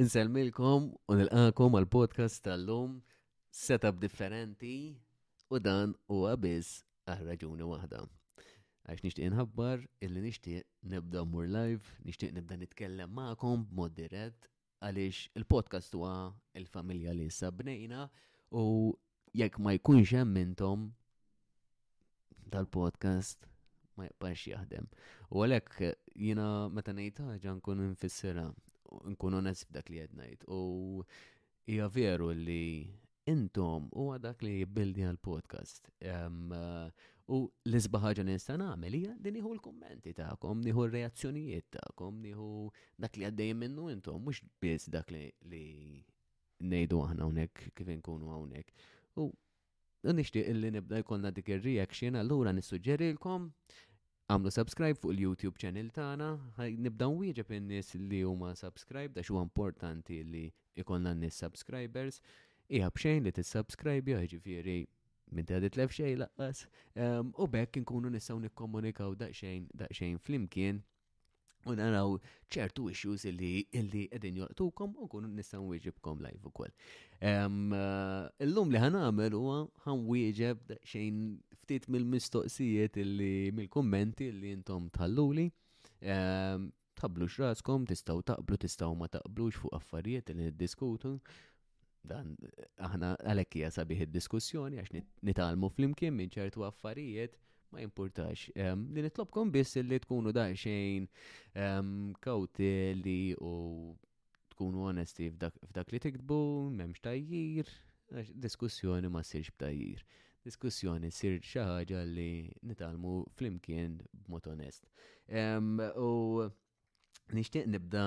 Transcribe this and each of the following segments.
Insellmilkom u nilqakom għal podcast tal-lum setup differenti u dan u għabiz għal raġuni waħda. Għax nixtieq inħabbar illi nixtieq nibda mur live, nixtieq nibda nitkellem magħkom b'mod dirett għaliex il-podcast huwa il-familja li issa bnejna u jekk ma jkunx hemm intom tal-podcast ma jibqax jaħdem. U għalhekk eh, jiena meta ngħid ħaġa nkun nfissirha, nkun onest f'dak li qed ngħid. U hija veru li intom u dak li jibbildi għal-podcast. Eh, u l-isba ħaġa li nista' nagħmel hija din nieħu l-kummenti tagħkom, nieħu r-reazzjonijiet tagħkom, nieħu dak li għaddej minnu intom, mhux biss dak li ngħidu aħna hawnhekk kif inkunu hawnhekk. U nixtieq illi nibda jkollna dik ir-reaction allura nissuġġerilkom għamlu subscribe fuq il-YouTube channel tagħna, nibda wieġeb in-nies li huma subscribe għax huwa importanti li jkollna n-nies subscribers. Iħab xejn li tissubscribe jiġifieri minn ta' ditlef xej laqqas. U bekk nkunu nistgħu nikkomunikaw daqsxejn daqsxejn flimkien u naraw ċertu issues li illi edin joqtukom u kun nistaw wieġibkom live u koll. Illum li ħanamel huwa ħan wieġeb xejn ftit mill-mistoqsijiet illi mill-kommenti illi intom tħalluli. Tablu xraskom, tistaw taqblu, tistaw ma taqblux fuq affarijiet li diskutu. Dan aħna għalhekk hija sabiħ id-diskussjoni għax nitalmu flimkien minn ċertu affarijiet ma jimpurtax. Li nitlobkom biss li tkunu daqsxejn kawteli u tkunu onesti f'dak li tiktbu, m'hemmx tajjir, diskussjoni ma ssirx b'tajjir. Diskussjoni ssir xi ħaġa li nitalmu flimkien b'mod onest. U Nixtieq nibda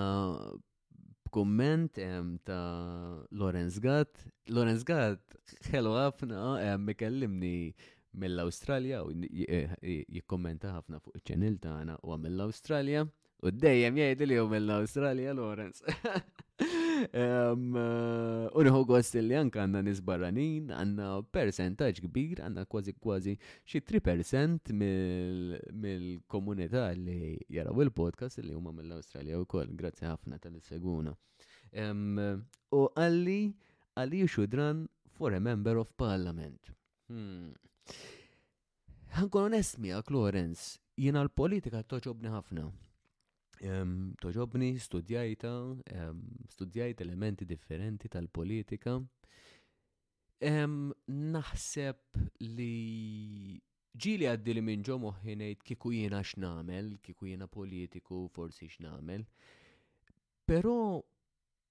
b'kumment ta' Lorenz Gatt. Lorenz Gatt ħelu ħafna mikellimni mill-Awstralja u jikkommenta ħafna fuq iċ-ċenil tagħna u mill-Awstralja. U dejjem jgħid li hu mill-Awstralja Lorenz. Unħu għost li anka għanna nisbarranin, għanna percentaġ kbir, għanna kważi kważi xi 3% mill-komunità li jaraw il-podcast li huma mill-Awstralja wkoll, grazzi ħafna tal-seguna. U għalli għalli xudran for a member of parliament. Hmm. Ħankun onest miegħek Lorenz, jiena l-politika toġobni ħafna. Toġobni studjajta, studjajt elementi differenti tal-politika. Naħseb li ġili għaddi li minn ġo moħħi ngħid kieku jiena x'namel, kieku jiena politiku forsi x'namel. Però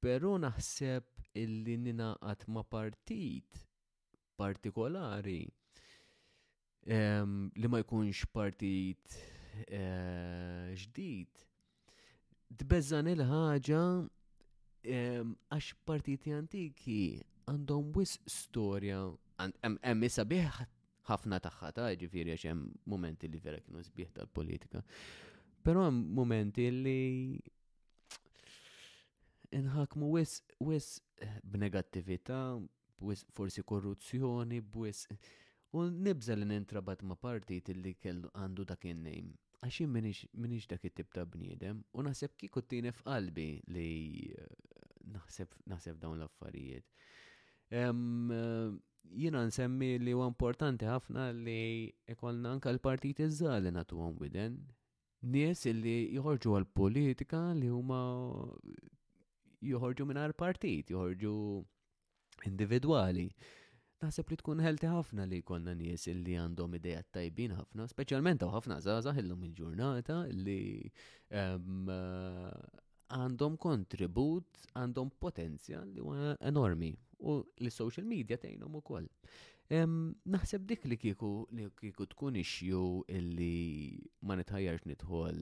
però naħseb illi ninaqat ma' partit partikolari li ma jkunx partit eh, ġdid, tbeżżan il-ħaġa għax partiti antiki għandhom wis storja hemm issa bih ħafna tagħha ta' ġifieri għax hemm momenti li vera kienu sbieħ tal-politika. Però hemm momenti li inħakmu wis wis b'negattività, wis forsi korruzzjoni, b'wis U nibża li nintrabat ma' partit li kellu għandu dak in-name. Għax jien minix dak it-tip ta' bniedem u naħseb kieku tini f'qalbi li eh, naħseb dawn l-affarijiet. Jiena nsemmi li huwa importanti ħafna li ikolna anka l-partit iż-żali nagħtuhom widen nies illi joħorġu għal politika li huma joħorġu mingħajr partit, joħorġu individwali. Naħseb li tkun ħelti ħafna li konna nies illi għandhom idejat tajbin ħafna, speċjalment hawn ħafna żgħażagħ illum il-ġurnata li ehm, għandhom kontribut, għandhom potenzjal li huwa enormi u li social media tgħinhom ukoll. Naħseb dik li kieku li kieku tkun ixju illi ma nitħajjarx nidħol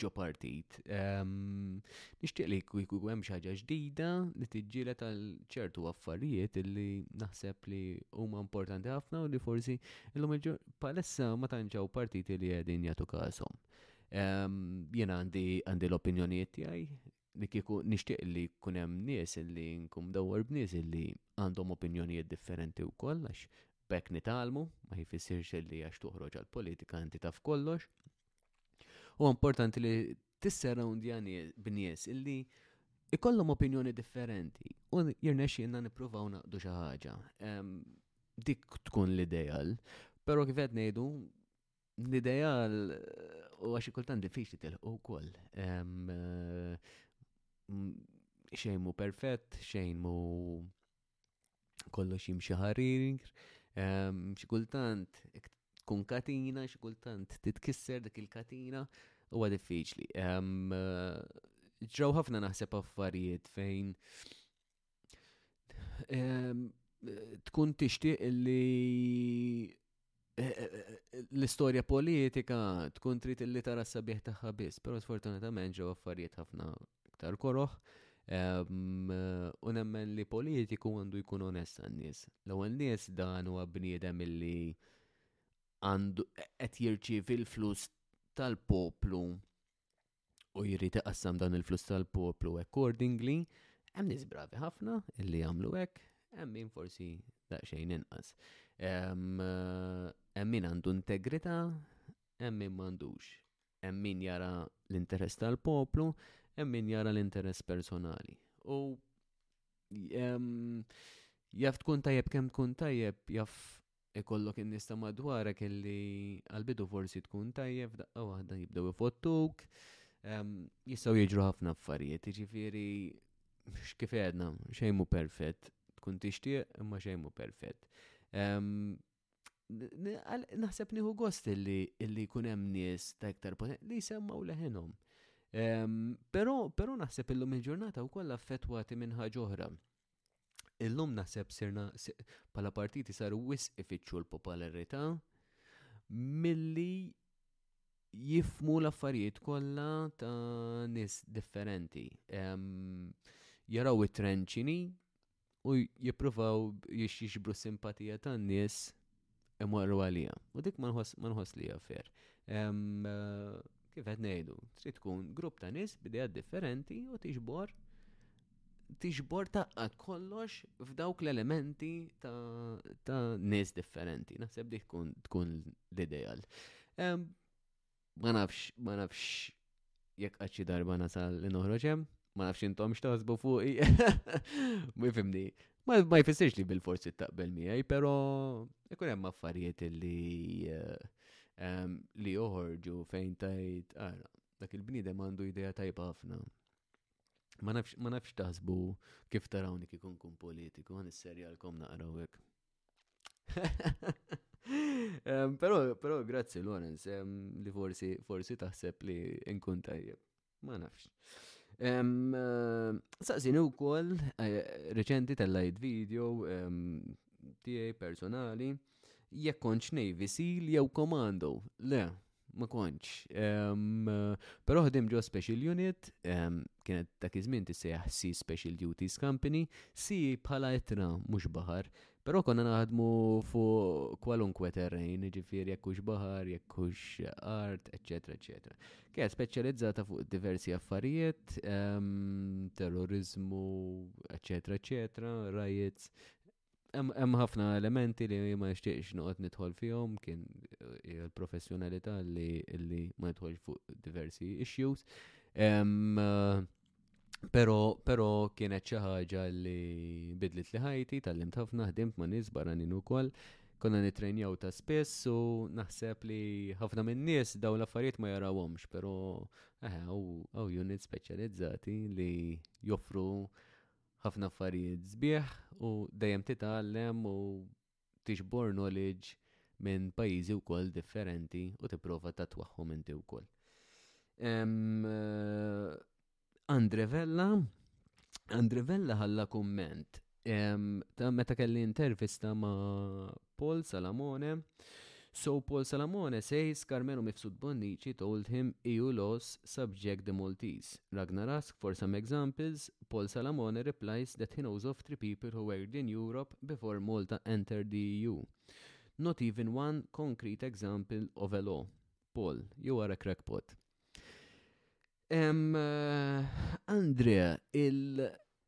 ġo partit. Nixtieq li kieku hemm xi ħaġa ġdida li tiġġieled għal ċertu affarijiet illi naħseb li huma importanti ħafna u li forsi illum palessa ma tanġaw partiti li qegħdin jagħtu kasom. Jiena għandi għandi l-opinjonijiet tiegħi li kieku nixtieq li jkun hemm nies li nkum dawwar b'nies li għandhom opinjonijiet differenti wkoll għax bekk nitalmu ma jfissirx li għax toħroġ għall-politika inti taf kollox. U importanti li tisserrondja b'nies illi ikollhom opinjoni differenti u jirnexxinna nippruvaw naqdu xi ħaġa. Dik tkun l-ideal, però kif qed ngħidu L-ideal u għaxi kultant diffiċli tilħu wkoll. Xejn mu perfett, xejn mu kollox jimxi ħarir, xi kultant tkun katina, xi kultant titkisser dik il-katina, huwa diffiċli. Ġraw ħafna naħseb affarijiet fejn ehm, tkun tixtieq li eh, eh, l-istorja politika tkun trid li tara s-sabiħ tagħha biss, però sfortunatament ġew affarijiet ħafna iktar koroħ. Ehm, u nemmen li politiku għandu jkun onest għan-nies. L-ewwel nies dan huwa bniedem illi għandu qed jirċievi l-flus tal-poplu u jrid iqassam dan il-flus tal-poplu accordingly, hemm nies bravi ħafna illi jagħmlu hekk, hemm min forsi daqsxejn inqas. Hemm min għandu integrità, hemm min m'għandux. Hemm min jara l-interess tal-poplu, hemm min jara l-interess personali. U jaf tkun tajjeb kemm tkun tajjeb jaf ikollok in-nies ta' madwarek illi għal-bidu forsi tkun tajjeb daqqa waħda jibdew ifottuk. Jistgħu jiġru ħafna affarijiet, jiġifieri kif għedna, xejn mu perfett, tkun tixtieq imma xejn mu perfett. Naħseb nieħu gost illi illi jkun hemm nies ta' iktar li jsemmaw leħinhom. Però però naħseb illum il-ġurnata wkoll affettwati minn ħaġa oħra Illum naħseb sirna pala partiti saru wis ifittxu l-popolarità milli jifmu l-affarijiet kollha ta' nis differenti. Jaraw it-trenċini u jippruvaw jixbru simpatija tan nies imorru għalija. U dik ma nħoss li jaffer. Eh, kif qed ngħidu, trid tkun grupp ta' nies bidejat differenti u tiġbor tiġbor taqqat kollox f'dawk l-elementi ta' nies differenti. Naħseb dik tkun l-ideal. ma nafx, ma nafx jekk għadxi darba nasal li noħroġ hemm, ma nafx intom x'taħsbu fuqi. Ma jifimni. Ma jfissirx li bil-forsi taqbel miegħi, però ikun hemm affarijiet li eh, li joħorġu fejn tajt ara, dak il-bniedem għandu idea tajba ħafna. Ma nafx taħsbu kif tarawni kikun kun politiku, għan is-serjalkom naqrawek. um, pero, pero, grazzi, Lorenz, um, li forsi, forsi taħseb li nkun tajjeb. Ma nafx. Um, uh, Saqsini u koll, eh, reċenti tal-lajt video um, tiegħi personali, jekk konċ Navy Seal jew Komando. Le, ma konċ. Pero ħdim ġo Special Unit, kienet dak iż-żmien tissejjaħ C Special Duties Company, si bħala etra mhux baħar, pero konna naħdmu fuq kwalunkwe terrejn, ġifieri jekk hux baħar, jekk hux art, eċetera, eċetera. Kienet speċjalizzata fuq diversi affarijiet, terrorizmu, eċetera, eċetera, riots, hemm ħafna elementi li ma nixtieqx noqgħod nidħol fihom kien eh, il-professjonalità li li ma nidħolx fuq diversi issues. Eh, pero, pero kienet xi ħaġa li bidlet li ħajti, tallimt ħafna ħdimt ma' nies barranin ukoll konna nitrenjaw ta' spiss u naħseb li ħafna minn nies dawn l-affarijiet ma jarawhomx, però eh, hawn unit speċjalizzati li joffru ħafna affarijiet sbieħ u dejjem titgħallem u tixbor knowledge minn pajjiżi wkoll differenti u tipprova tatwaħħom inti wkoll. Eh, Andre Vella, Andre Vella ħalla kumment ta' meta kelli intervista ma' Paul Salamone, So Paul Salamone says Carmelo Mifsud Bonnici told him EU laws subject the Maltese. Ragnar asked for some examples. Paul Salamone replies that he knows of three people who were in Europe before Malta entered the EU. Not even one concrete example of a law. Paul, you are a crackpot. Um, uh, Andrea, il-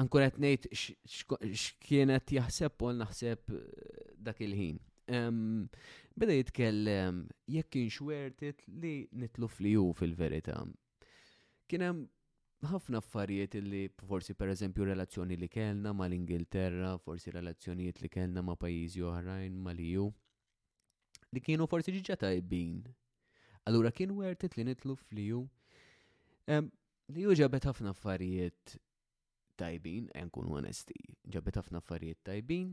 ankun qed ngħid x'kienet jaħseb u naħseb eh, dak il-ħin. Beda jitkellem jekk kien xwertit li nitlu fliju fil-verità. Kien hemm ħafna affarijiet li forsi per eżempju relazzjoni li kellna mal ingilterra forsi relazzjonijiet li kellna ma' pajjiżi oħrajn ma' liju, li kienu forsi ġiġa tajbin. Allura kien wertit li nitlu fliju. Li juġabet ħafna affarijiet tajbin, eh, nkunu onesti, ġabet ħafna affarijiet tajbin,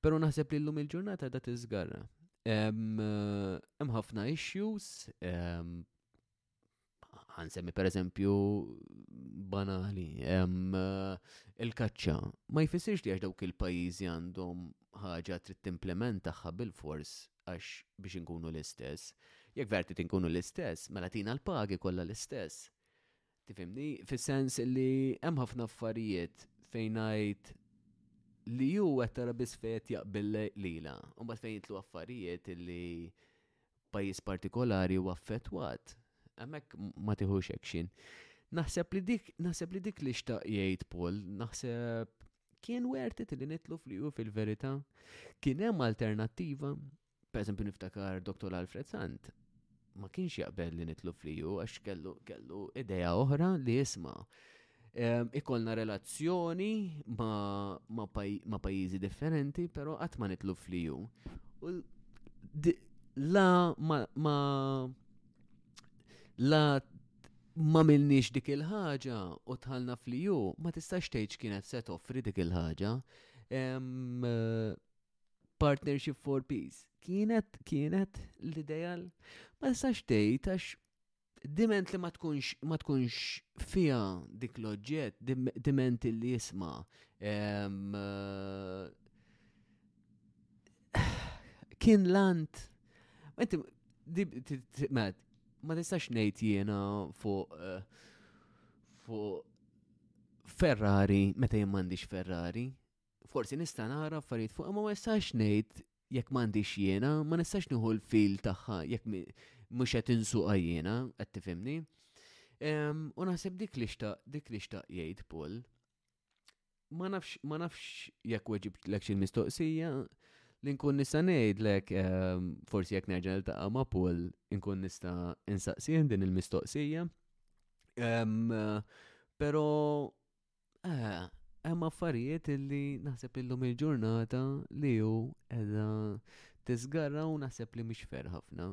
pero naħseb li l-lum il-ġurnata da tiżgarra. Hemm ħafna issues, ħansemmi per eżempju banali, il-kaċċa. Ma jfissirx li għax dawk il-pajjiżi għandhom ħaġa trid timplementaħħa bil-fors għax biex inkunu l-istess. Jekk verti tinkunu l-istess, mela tina l-pagi kollha l-istess. Tifhimni, fis-sens li hemm ħafna affarijiet fejn ngħid li ju qed tara biss fejn qed jaqbil lila, u mbagħad fejn jitlu affarijiet li pajjiż partikolari huwa affettwat, hemmhekk ma tieħux action. Naħseb li dik, naħseb li dik li xtaq jgħid Paul, naħseb kien wertet li nitlu fl fil-verità. Kien hemm alternattiva, Per eżempju niftakar Dr. Alfred Sant ma kienx jaqbel li nitlu fliju għax kellu kellu ideja oħra li jisma' ehm, ikolna relazzjoni ma, ma, ma pajjiżi differenti, pero qatt ma nitlu fliju. U la ma, ma la ma milniex dik il-ħaġa u tħalna fliju, ma tistax tgħid kienet se toffri dik il-ħaġa. Ehm, partnership for peace. Kienet, kienet l-ideal, ma tistax tgħid għax diment li ma tkunx ma tkunx fija dik l-oġġett, diment li jisma. Ehm, kien lant. Ma tistax ngħid jiena fuq eh, fuq Ferrari meta jien m'għandix Ferrari. Forsi nista' nara affarijiet fuq imma ma nistax ngħid jekk m'għandix jiena, ma nistax nieħu l-fil tagħha jekk mhux qed insuqha jiena, qed tifhimni. U naħseb dik li xtaq, dik li xtaq jgħid Paul. Ma nafx, ma nafx jekk weġibt lek xi mistoqsija li nkun nista' ngħidlek forsi jekk nerġa' niltaqa' ma' Paul nkun nista' insaqsih din il-mistoqsija. Pero Eh, hemm affarijiet li naħseb illum il-ġurnata li hu edha tiżgarra u naħseb li mhix fer ħafna.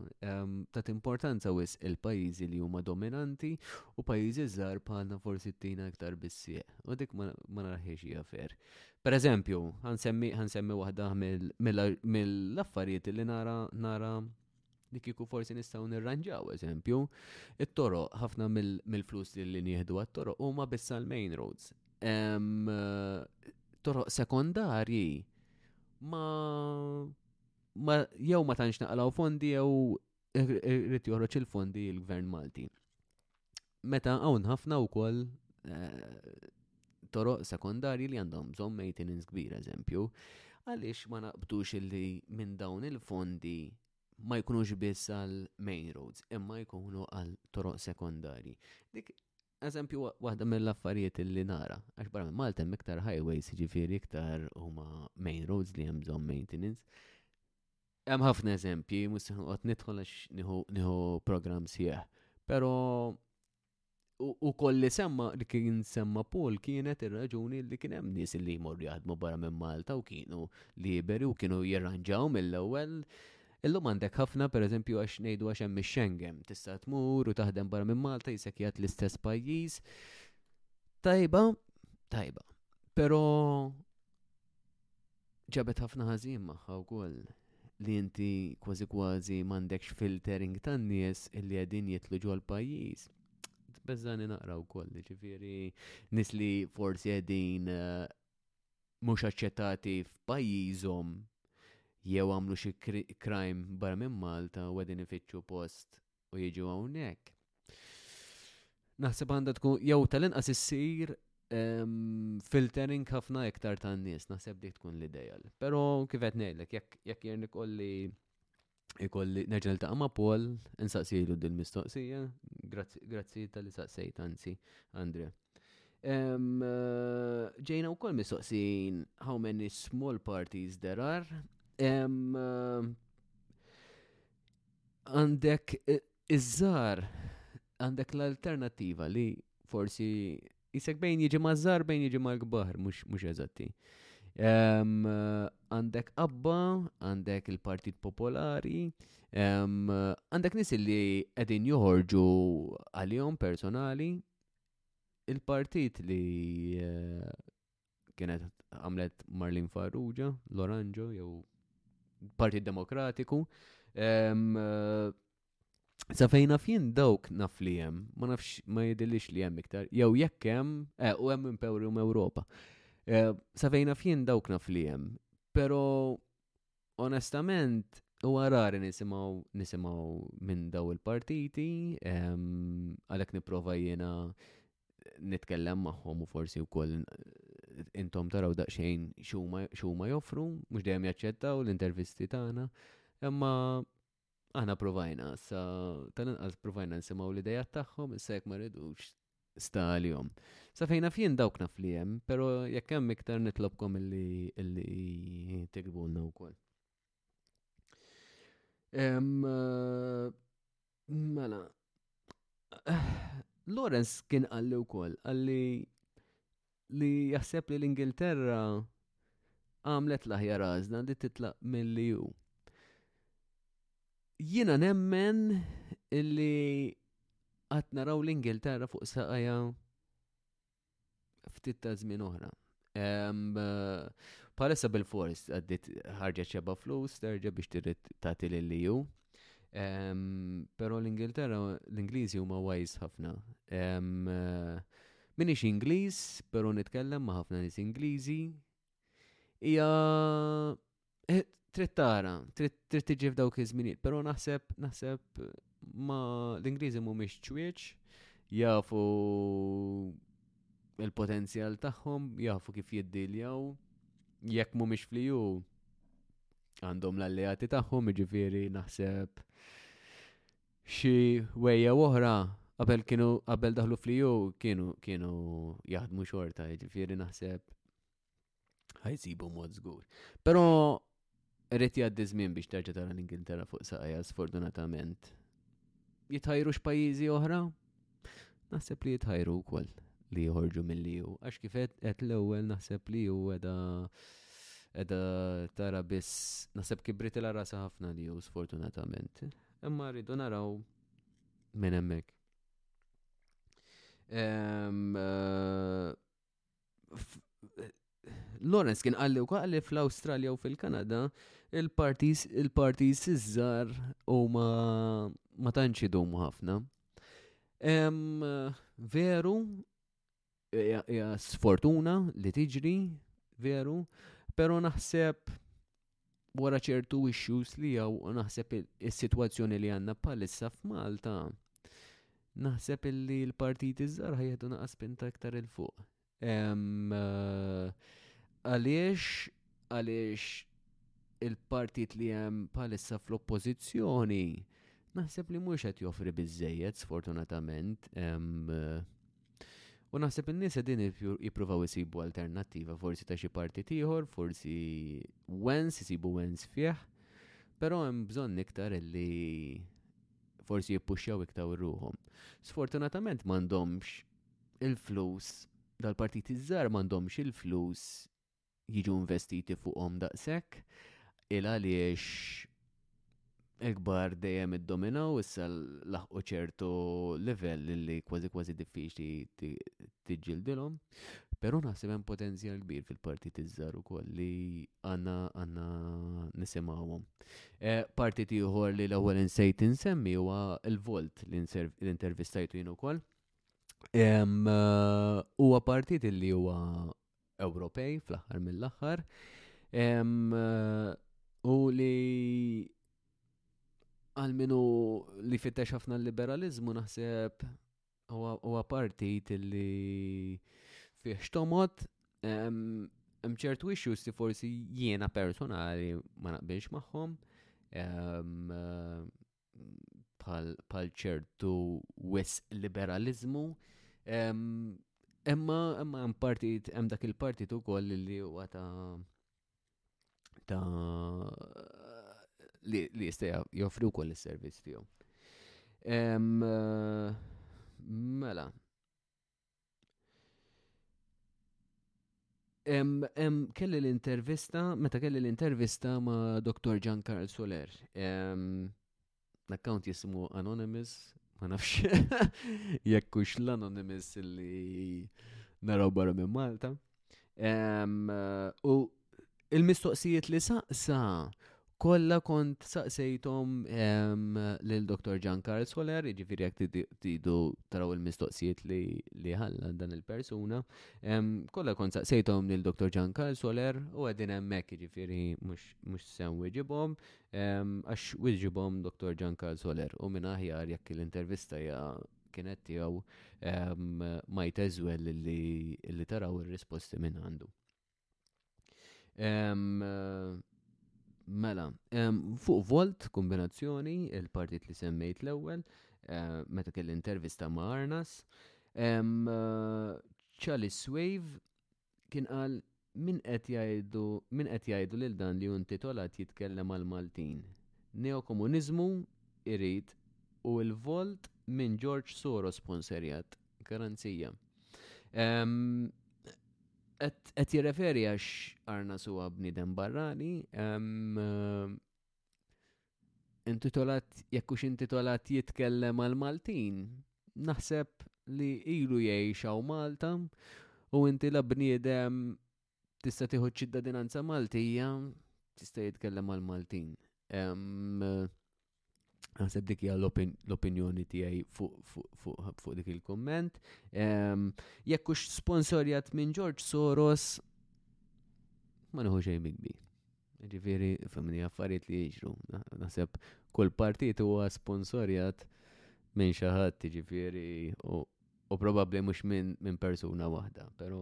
Ta' importanza wis il-pajjiżi li huma dominanti u pajjiżi żgħar bħalna forsi tina iktar bissieq. U dik ma naraħiex hija fer. Per eżempju, ħansemmi ħansemmi waħda mill-affarijiet li nara nara li kieku forsi nistgħu nirranġaw eżempju, it-toroq ħafna mill-flus li nieħdu għat-toroq huma biss għal main roads. Toroq sekondarji ma ma jew ma tantx naqlaw fondi jew rrid joħroġ il-fondi l-Gvern Malti. Meta hawn ħafna wkoll eh, toroq sekondarji li għandhom bżonn maintenance kbir eżempju, għaliex ma naqbdux illi minn dawn il-fondi ma jkunux biss għal main roads, imma jkunu għal toroq sekondarji. Dik eżempju waħda mill-affarijiet li nara, għax barra minn Malta hemm iktar highways, ġifieri iktar huma main roads li hemm bżonn maintenance. Hemm ħafna eżempji, mhux se noqgħod nidħol għax nieħu programm sieħ. Però u kolli semma li kien semma Paul kienet ir-raġuni li kien hemm nies li jmorru jaħdmu barra minn Malta u kienu liberi u kienu jirranġaw mill-ewwel. Illum għandek ħafna pereżempju għax ngħidu għax hemm ix-Schengen, tista' tmur u taħdem barra minn Malta jisek jgħat l-istess pajjiż. Tajba, tajba. Però ġabet ħafna ħażin magħha wkoll li inti kważi kważi m'għandekx filtering tan-nies li qegħdin jitlu ġol pajjiż. Bezzani naqra wkoll, ġifieri nis li forsi qegħdin eh, mhux aċċettati f'pajjiżhom jew għamlu xi crime barra minn Malta u qegħdin ifittxu post u jiġu hawnhekk. Naħseb għandha tkun jew tal-inqas issir ehm, filtering ħafna iktar tan-nies, naħseb dik tkun l-ideal. Però kif qed ngħidlek, jekk jien ikolli ikolli nerġa' ta' ma' Paul, insaqsilu din mistoqsija grazzi tal-li saqsejt anzi, Andre. Ehm, ġejna u koll mistoqsin how many small parties there are. Ehm, għandek eh, iż-żar, għandek l-alternativa li forsi jisek bejn jiġi mażar bejn jiġi mal-kbar, mux eżatti. Għandek abba, għandek il-Partit Popolari, għandek nis li għedin joħorġu għalihom personali, il-partit li eh, kienet għamlet Marlin Farrugia, l-Oranġo, jew Partit Demokratiku. Eh, sa fejna fjen dawk naf li jem, ma nafx ma jidilix li jem iktar, jew jekk jem, eh, u jem Imperium Europa. Eh, sa fejna fjen dawk naf li jem, pero onestament, U għarari nisimaw, nisimaw minn daw il-partiti, għalek niprofa jena nitkellem magħhom u forsi wkoll intom taraw daqsxejn x'huma joffru, mhux dejjem jaċċettaw l-intervisti tagħna, imma aħna provajna, sa tal-inqas provajna nsimgħu l-idejat tagħhom, issa jekk ma rridux sta għalihom. Sa fejna fien dawk naf li hemm, però jekk hemm iktar nitlobkom illi tiktbulna wkoll. Eh, mela, Lawrence kien għalli u koll, għalli li jaħseb li l-Ingilterra għamlet laħjar għazna li titlaq mill-li ju. Jina nemmen illi għat naraw l-Ingilterra fuq saqaja Ftit ta' żmien oħra. Palissa bil-fors għaddit ħarġet xeba flus, terġa biex tirrit tagħti lil ju. Però l-Ingilterra, l-Ingliżi huma wajs ħafna. Minix Ingliż, pero nitkellem ma' ħafna nis Ingliżi. Ija Eh, trid tara, trid tiġi f'dawk iż-żminijiet, però naħseb naħseb ma l-Ingliżi mhumiex ċwieċ, jafu il-potenzjal tagħhom, jafu kif jiddiljaw, jekk mhumiex fliju għandhom l-alleati tagħhom, jiġifieri naħseb xi wejja oħra qabel kienu qabel daħlu fliju kienu kienu jaħdmu xorta, jiġifieri naħseb Ħajsibu mod żgur. Però rrid jgħaddi żmien biex terġa' tara l-Ingilterra fuq saqajja sfortunatament. Jitħajru x'pajjiżi oħra? Naħseb li jitħajru wkoll li joħorġu milli hu. Għax kif qed l-ewwel naħseb li hu edha edha tara biss naħseb kibrit il rasa ħafna li hu sfortunatament. Imma rridu naraw minn hemmhekk. Eh, Lawrence kien qalli u qalli fl-Australja u fil-Kanada il-partis il-partis iżżar u ma ma tantx idumu ħafna. Veru, hija sfortuna li tiġri, veru, pero naħseb wara ċertu issues li jaw u naħseb il-situazzjoni li għanna palissa f'Malta naħseb illi l-partiti żgħar ħajħdu naqas pinta iktar il fuq. Eh, għaliex għaliex il-partit li hemm palissa fl-oppożizzjoni naħseb li mhux qed joffri biżejjed sfortunatament eh, U naħseb in-nies qegħdin jippruvaw isibu alternattiva forsi ta' xi parti ieħor, forsi wens isibu wens fih, però hemm bżonn iktar li forsi jippuxxjaw iktar ruhom. Sfortunatament m'għandhomx il-flus dal-partiti żgħar m'għandhomx il-flus jiġu investiti fuqhom daqshekk il għaliex il-kbar dejjem iddominaw issa laħqu ċertu livell li kważi kważi diffiċli tiġġildilhom. Però naħseb hemm potenzjal kbir fil-partit iż-żar ukoll li għandna għandna nisimgħuhom. E, partit ieħor li l-ewwel insejt insemmi huwa l-Volt li intervistajtu jien ukoll. E, huwa partit li huwa Ewropej fl-aħħar mill-aħħar u li għal minu li fittex ħafna l-liberalizmu naħseb huwa partit li fih xtomot hemm ċertu issues li forsi jiena personali ma naqbilx magħhom bħal ċertu wis liberalizmu. Emma emma hemm partit hemm dak il-partit ukoll li huwa ta' ta' li jista' joffri wkoll is-servizz tiegħu. Mela, Kelli l-intervista, meta kelli l-intervista ma' Dr. Gian Karl Soler. L-account jismu Anonymous, ma nafx jekkux l-Anonymous li naraw barra minn Malta. U il-mistoqsijiet li saqsa kolla kont saqsejtom lil Dr. Jan Karl Soler, ġifiri jek tidu taraw il-mistoqsijiet li ħalla dan il-persuna, kolla kont saqsejtom lil Dr. Jan Karl Soler u għedin emmek ġifiri mux sen wieġibom, għax wieġibom Dr. Jan Karl Soler u minna ħjar jekk l-intervista ja kienet tiegħu ehm, ma jteżwel li taraw ir-risposti minn għandu. Ehm, mela, ehm, fuq volt kombinazzjoni il-partit li semmejt l-ewwel eh, meta kelli intervista ma' Arnas, ċali Swave Kien qal, Min qed jgħidu, min qed jgħidu lil dan li hu intitolat jitkellem għall-Maltin? Neokomuniżmu jrid u l-volt minn George Soros sponserjat. Garanzija. Qed jirreferi għax Arna suwa bniedem barrani, intitolat jekk hux intitolat jitkellem għal Maltin, naħseb li ilu jgħix hawn Malta u inti la bniedem tista' tieħu ċittadinanza Maltija tista' jitkellem għal Maltin. Naħseb dik hija l-opinjoni tiegħi fuq dik il-komment. Jekk hux sponsorjat minn George Soros, ma nħu xejn bigbi. Ġifieri fimni affarijiet li jiġru. Naħseb kull partit huwa sponsorjat minn xi ħadd ġifieri u probabbli mhux minn min persuna waħda, però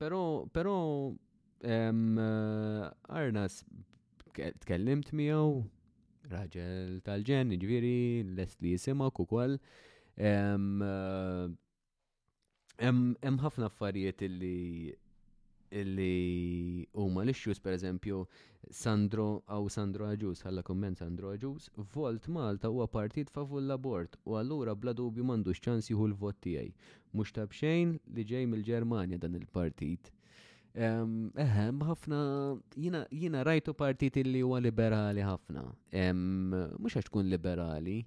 però però Arnas tkellimt miegħu raġel tal-ġen, ġifieri lest li jisimak ukoll. Hemm ħafna affarijiet illi illi huma l-issues pereżempju Sandro għaw Sandro Aġus, ħalla komment Sandro Aġus, Volt Malta huwa partit favur l-abort u allura bla dubju m'għandux ċans jieħu l-vot tiegħi. Mhux tabxejn li ġej mill-Ġermanja dan il-partit. Eħem, ħafna, jina rajtu partit li huwa liberali ħafna. Mux għax tkun liberali,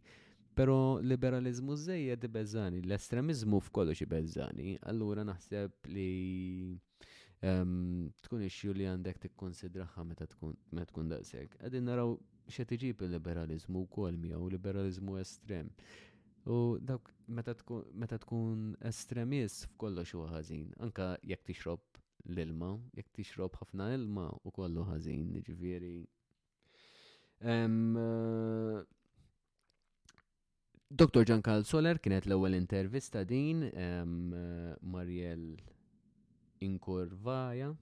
Pero liberalizmu żejjed ibeżżani, l-estremiżmu f'kollox ibeżżani, allura naħseb li ehm, tkun ixju li għandek tikkonsidraħħa meta tkun daqshekk. Qegħdin naraw x'qed iġib il-liberalizmu wkoll miegħu, liberalizmu estrem. U dak meta tkun estremist f'kollox huwa ħażin, anka jekk tixrob l-ilma, jekk tixrob ħafna ilma u kollu ħażin, ġifieri Eh, Dr. Giancarlo Soler kienet l-ewwel intervista din eh, Mariel Inkorvaja.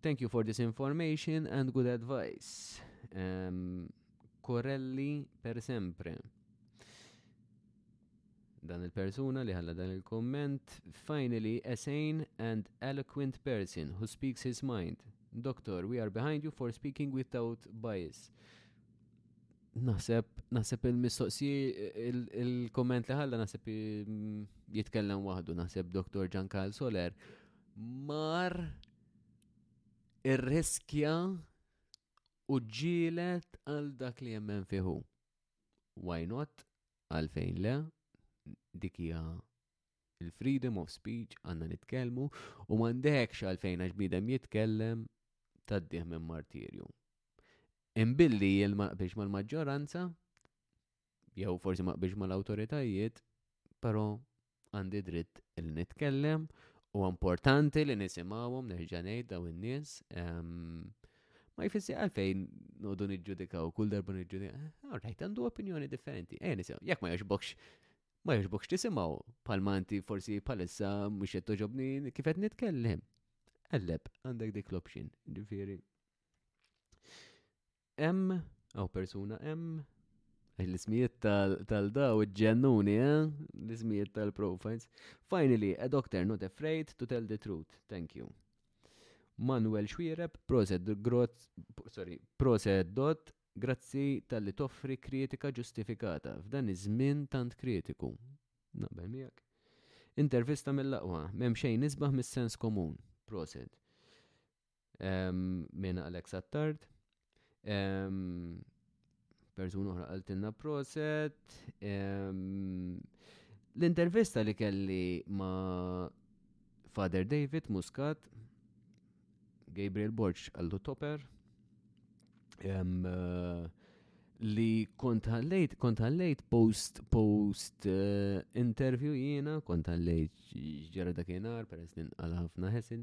Thank you for this information and good advice. Um, Corelli per sempre. Dan il-persuna li ħalla dan il-kumment, finally a sane and eloquent person who speaks his mind. Doctor, we are behind you for speaking without bias. Naħseb, naħseb il-mistoqsi, il-komment li ħalla naħseb jitkellem waħdu, naħseb Dr. Giancarl Soler, mar ir-riskja u ġilet għal dak li jemmen fiħu. Why not? għalfejn le, dik hija il-freedom of speech għanna nitkellmu u m'għandekx għalfejn għax bniedem jitkellem taddih minn martirju. Imbilli jien ma naqbilx mal-maġġoranza, jew forsi ma naqbilx mal-awtoritajiet, però għandi dritt li nitkellem u importanti li nisimgħuhom nerġa' ngħid daw in-nies. Ehm, ma jfissi għalfejn nodu niġġudikaw kull darba niġġudikaw. Eh, all right, għandu opinjoni differenti. Ejja nisimgħu, jekk ma jogħġbokx ma jogħġbokx tisimgħu palmanti forsi palissa mhux qed toġobni kif qed nitkellem. Elleb, għandek dik l-option, ġifieri. Hemm, għaw persuna hemm, l-ismijiet tal-daw ġennuni, eh? l-ismijiet tal-profiles. Finally, a doctor not afraid to tell the truth. Thank you. Manuel Xwireb, proset grot, sorry, proset dot, grazzi tal-li toffri kritika ġustifikata f'dan iż-żmien tant kritiku. Naqbel miegħek. Intervista mill-aqwa, m'hemm xejn isbaħ mis-sens komun. Proset. Minn Alex Attard. Persun uħra għaltinna proset. L-intervista li kelli ma Father David Muscat, Gabriel Borg għallu Topper, eh, li kont ħallejt, kont ħallejt post, post eh, interview jiena, kont ħallejt ġara dakinhar peress li nqal ħafna ħesin.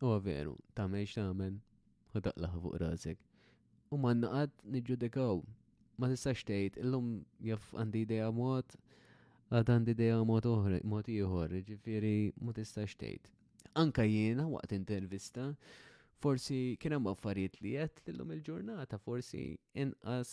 U veru, tagħmel x'tagħmel, u taqlaħ fuq rasek. U ma naqad niġġudikaw. Ma tistax tgħid, illum jaf għandi idea mod, għad għandi idea mod oħra, mod ieħor, ġifieri ma tistax tgħid. Anka jiena waqt intervista, forsi kien hemm affarijiet li qed illum il-ġurnata, forsi inqas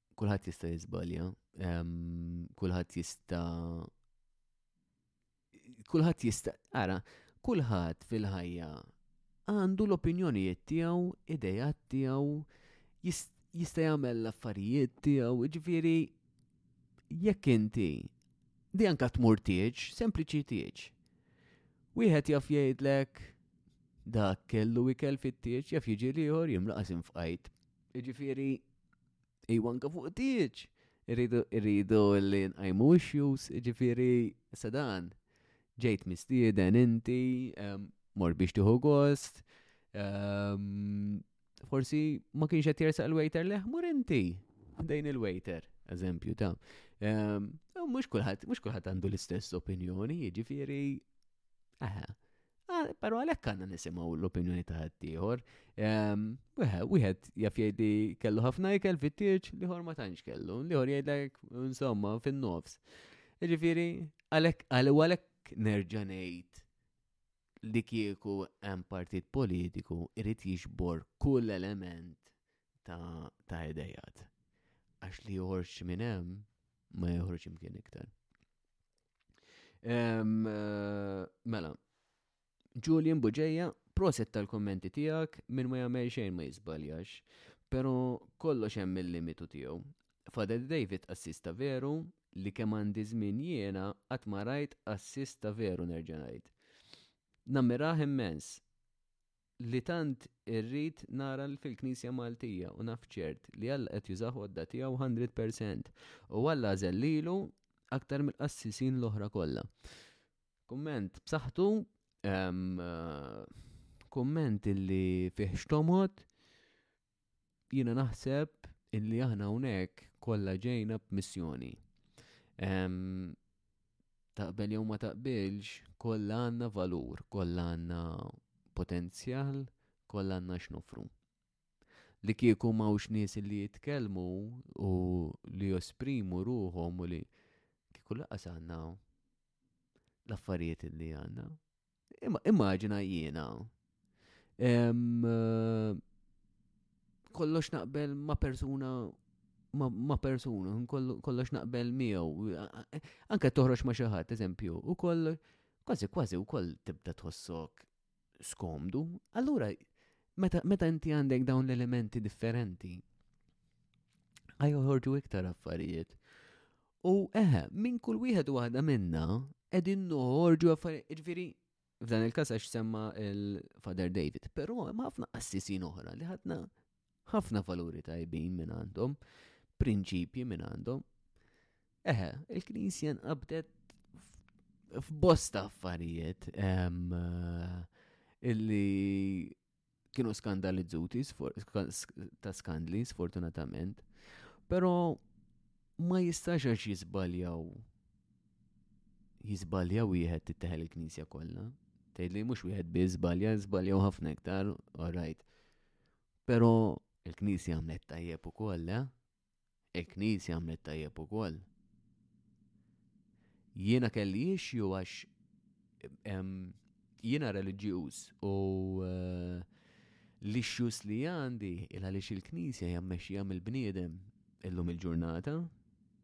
kulħadd jista' jiżbalja, kulħadd jista' kulħadd jista' ara, kulħadd fil-ħajja għandu l-opinjonijiet tiegħu, idejat tiegħu, jista' jagħmel l-affarijiet tiegħu, ġifieri jekk inti di anka tmur tieġ, sempliċi tieġ. Wieħed jaf jgħidlek dak kellu ikel fit-tieġ, jaf jiġi liħor jimlaqas infqajt. Ġifieri Iwa anka fuq tieġ, irridu li nqajmu issues, ġifiri sedan, ġejt mistieden inti, ehm, mor biex tiħu gost, ehm, forsi ma kienx qed jersaq il-waiter leħ, mur inti, dejn il-waiter, eżempju ta' Mux ehm, kullħat, mux kullħat għandu l-istess opinjoni, ġifiri Aha. Ah, Pero għalhekk għandna nisimgħu l-opinjoni ta' ħaddieħor. Ehm, wieħed jaf jgħid kellu ħafna ikel fit-tieġ li ħor ma tantx kellu, li ħor jgħidlek insomma fin-nofs. Ġifieri għalhekk għalhekk nerġa' ngħid li kieku hemm partit politiku irid jiġbor kull element ta', ta idejat. Għax li joħorġ minn hemm ma joħorġ imkien iktar. Ehm, eh, mela, Julian Buġeja, proset tal-kommenti tijak, minn ma jamel xejn ma jizbaljax, pero kollox hemm il-limitu tiegħu. Fadel David assista veru li kemm għandi żmien jiena qatt ma rajt assista veru nerġa' ngħid. Nammiraħ immens. li tant irrid nara fil-Knisja Maltija u naf ċert li Alla qed jużah għodda tiegħu hundred percent u Alla għażel lilu aktar mill-qassisin l-oħra kollha. Kumment b'saħħtu kumment illi fih xtomod jiena naħseb illi aħna hawnhekk kollha ġejna b'missjoni. Taqbel jew ma taqbilx, kollha għandna valur, kollha għandna potenzjal, kollha għandna x'nofru. Li kieku mawx nies li jitkellmu u li josprimu ruhom u li kieku laqas għandna l-affarijiet li għandna, Immaġina jiena. Eh, kollox naqbel ma' persuna ma' persuna, kollox naqbel miegħu. Anke toħroġ ma' xi ħadd, eżempju, u koll kważi kważi wkoll tibda tħossok skomdu. Allura meta inti għandek dawn l-elementi differenti, għaj uħorġu iktar affarijiet. U eħe, minn kull wieħed u waħda minna, edin noħorġu affarijiet, ġviri, f'dan il-kas għax semma il-Father David, pero hemm ħafna qassisin oħra li ħadna ħafna valuri tajbin minn għandhom, prinċipji minn għandhom. Eħe, il-Knisja nqabdet f'bosta affarijiet eh, illi kienu skandalizzuti ta' skandli, sfortunatament, pero ma jistax għax jizbaljaw jizbaljaw wieħed titteħel il-knisja kollha. Tgħid li mhux wieħed bi żbalja, żbaljaw ħafna iktar, all right. Pero il-knisja għamlet tajjeb ukoll, eh? Il-Knisja għamlet tajjeb ukoll. Jiena kelli issue għax jiena reliġjuż u eh, l-issues li għandi il għaliex il-Knisja jammexxija mill-bniedem illum il-ġurnata,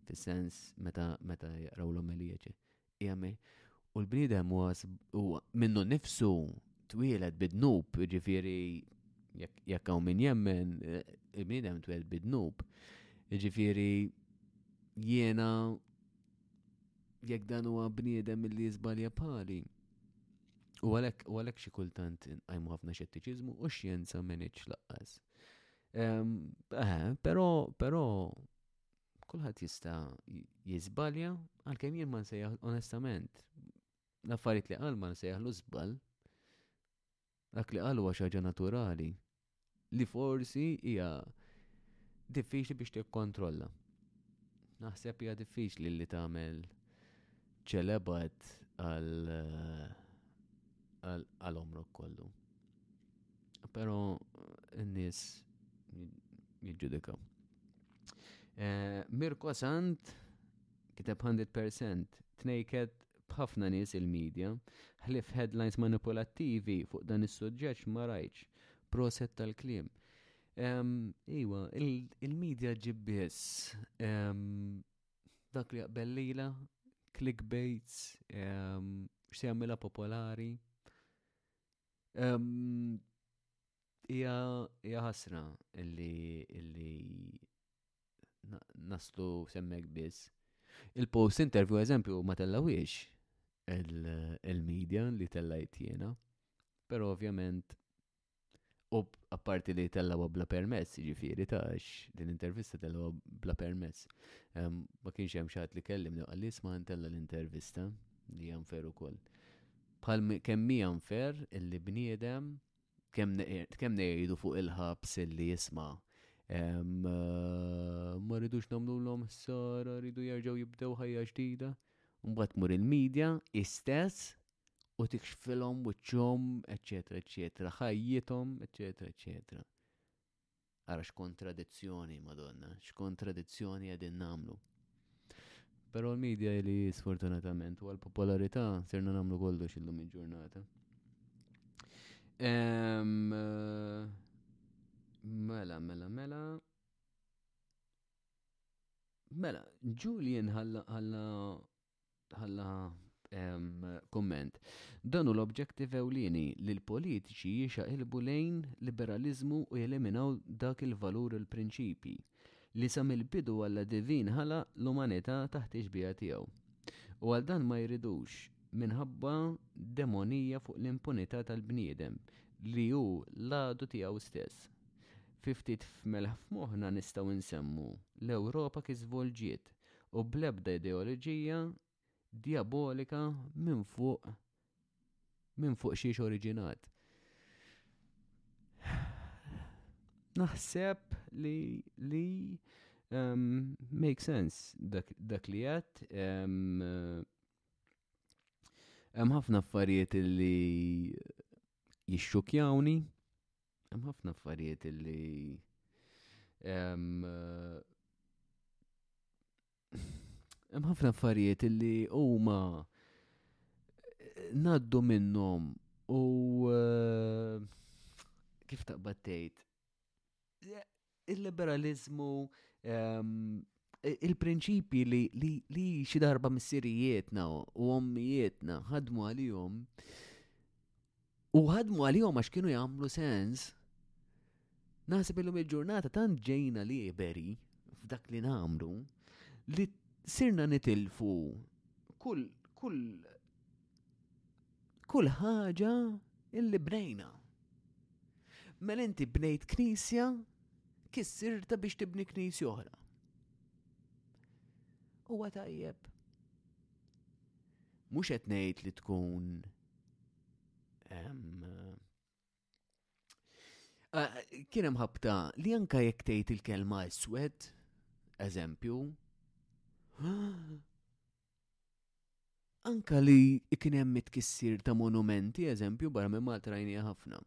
fis-sens meta meta jaqraw l-omelija Jemmi. U l-bniedem huwa minnu nifsu twieled bidnub, ġifiri jekk hawn min jemmen, eh, il-bniedem twieled bidnub. Ġifiri jiena jekk dan huwa bniedem li jiżbalja bħali. U għalhekk u għalhekk xi kultant inqajmu ħafna xettiċiżmu u xjenza m'iniex laqqas. Ehm, eh, però però Kulħadd jista' jiżbalja għalkemm jien ma nsejjaħ onestament. L-affarijiet li qal ma nsejjaħlu żball. Dak li qal huwa xi ħaġa naturali li forsi hija diffiċli biex tikkontrolla. Naħseb hija diffiċli li tagħmel ċelebat għal għal omrok kollu. Pero n-nis jġudikaw. Eh, Mirko Sant kiteb 100% tnejket b'ħafna nies il-medja, ħlif headlines manipulattivi fuq dan is-suġġett ma rajtx, proset tal-kliem. Iwa, il-medja ġibbis dak li jaqbel lila, clickbaits, x'se jagħmilha popolari, Ija ħasra illi illi naslu semmek biss. Il-post interview eżempju ma tellawiex il-media li tella jtjena. Pero ovvjament u apparti li tellawa bla permess, ġifiri tax din intervista tellawa bla permess. Ma kienx hemm xaħat li kellim li għallis ma ntella l-intervista li janferu koll. bħal kemm hija nfer illi bniedem kemm ngħidu fuq il-ħabs illi jisma' eh, ma rridux nagħmlulhom ħsara, rridu jerġgħu jibdew ħajja ġdida. Mbagħad mur il-medja istess u tikxfilhom wiċċhom, eċetera, eċetera, ħajjithom, eċetera, eċetera. Ara x'kontradizzjoni, Madonna, x'kontradizzjoni qegħdin nagħmlu. Però l-medja li sfortunatament u għal-popolarità sirna nagħmlu kollox illum il-ġurnata. Ehm, mela, mela, mela. Mela, Julian ħalla ħalla Ħalla komment. Dan hu l-objettiv ewlieni li l-politiċi jixaqilbu lejn liberalizmu u jeliminaw dak il-valur il-prinċipji li sa mill-bidu għalla divin ħala l-umanità taħt ixbieha tiegħu. U għal dan ma jridux minħabba demonija fuq l-impunità tal-bniedem li hu l-għadu tiegħu stess. Fi ftit f'melħ f'moħħna nistgħu nsemmu l-Ewropa kif żvolġiet u bl-ebda ideoloġija djabolika minn fuq minn fuq xiex oriġinat. Naħseb li li um, make sense dak, dak li għat um, Hemm ħafna affarijiet li jixxukjawni Hemm ħafna affarijiet li hemm ħafna affarijiet li huma naddu minnhom u eh, kif taqbad tgħid il-liberalizmu, ehm, il-prinċipji li, li, li xi darba missirijietna u ommijietna ħadmu għalihom u ħadmu għalihom għax kienu jagħmlu sens. Naħseb illum il-ġurnata tant ġejna liberi f'dak li nagħmlu li sirna nitilfu kull kull kull ħaġa illi bnejna. Mela inti bnejt knisja, kissirta biex tibni knisja oħra. U għatajjeb. Mux etnejt li tkun Ah, kien hemm ħabta li anka jekk tgħid il-kelma iswed, eżempju, anka li kien hemm it-kissir ta' monumenti, eżempju, barra minn Malta rajnija ħafna.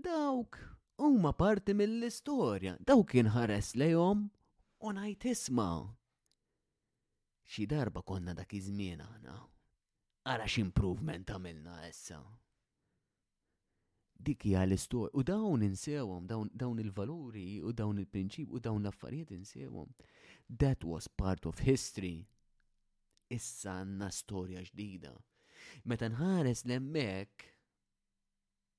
Dawk huma parti mill-istorja, dawk kien ħares lejhom u ngħid isma'. Xi darba konna dak iż-żmien aħna. Ara x'improvement għamilna issa. Dik hija l-istorja. U dawn insewhom, dawn, dawn il-valuri u dawn il-prinċip u dawn l-affarijiet insewhom. That was part of history. Issa għandna storja ġdida. Meta nħares l-emmek,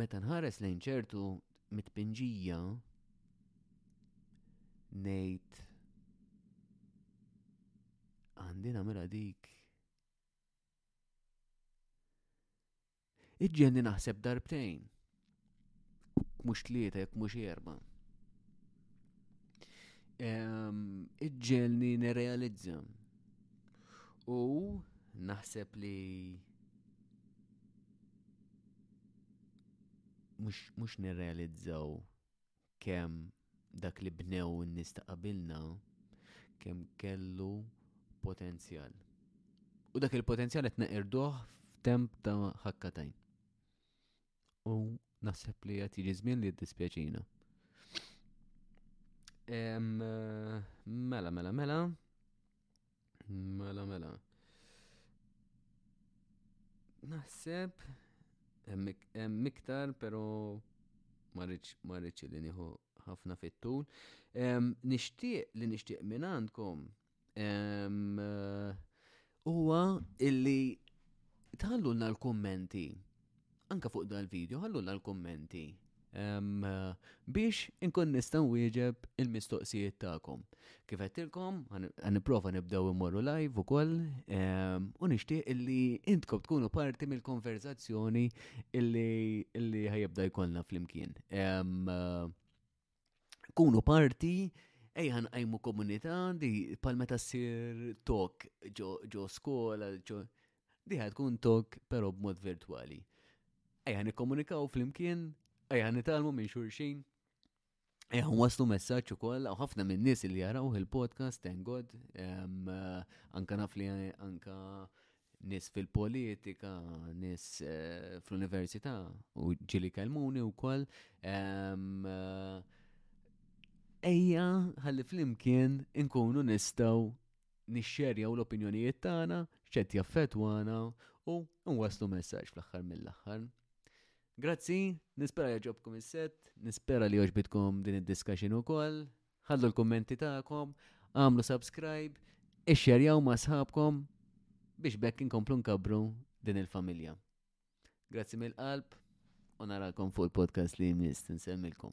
Meta nħares lejn ċertu mitpinġija ngħid għandi nagħmilha dik. Iġġenni naħseb darbtejn. Mhux tlieta jekk mhux erba. Iġġelni nerealizza. U naħseb li mhux nirrealizzaw kemm dak li bnew in-nies ta' qabilna kemm kellu potenzjal. U dak il-potenzjal qed neqirduh f'temp ta' ħakkatajn. U naħseb li qed jiġi żmien li jiddispjaċina. Mela, mela, mela. Mela, mela. Naħseb hemm iktar, pero marriċ li nieħu ħafna fit-tul. Nixtieq li nixtieq minn għandkom eh, huwa illi tħallulna l-kummenti Anka fuq dal-video ħallulna l-kummenti biex inkun nista' wieġeb il-mistoqsijiet tagħkom. Kif għedtilkom, nipprova nibdew immorru live ukoll u nixtieq illi intkom tkunu parti mill-konverzazzjoni illi ħajibda jkollna flimkien. kunu parti ejħan għajmu komunità di pal meta ssir tok ġo skola, ġo diħa tkun tok pero b'mod virtuali. Ejħan ikkomunikaw fl-imkien, ejħan nitalmu minn xurxin, ejħan waslu messaċ u koll, għaw ħafna minn nis li jaraw il-podcast, thank God, anka naf li anka nies fil-politika, nies eh, fl-università u ġili kelmuni u koll. Eh, ejja, ħalli flimkien inkunu nistaw nixxerjaw l-opinjonijiet tagħna, x'qed jaffetwana u nwaslu messaġġ fl-aħħar mill-aħħar. Grazzi, nispera jaġobkom is-set, nispera li joġbitkom din id-discussion ukoll. Ħallu l-kummenti tagħkom, għamlu subscribe, ixxerjaw ma' sħabkom biex bekk inkomplu nkabru din il-familja. Grazzi mill-qalb u naralkom fuq il-podcast li jmiss tinsemmilkom.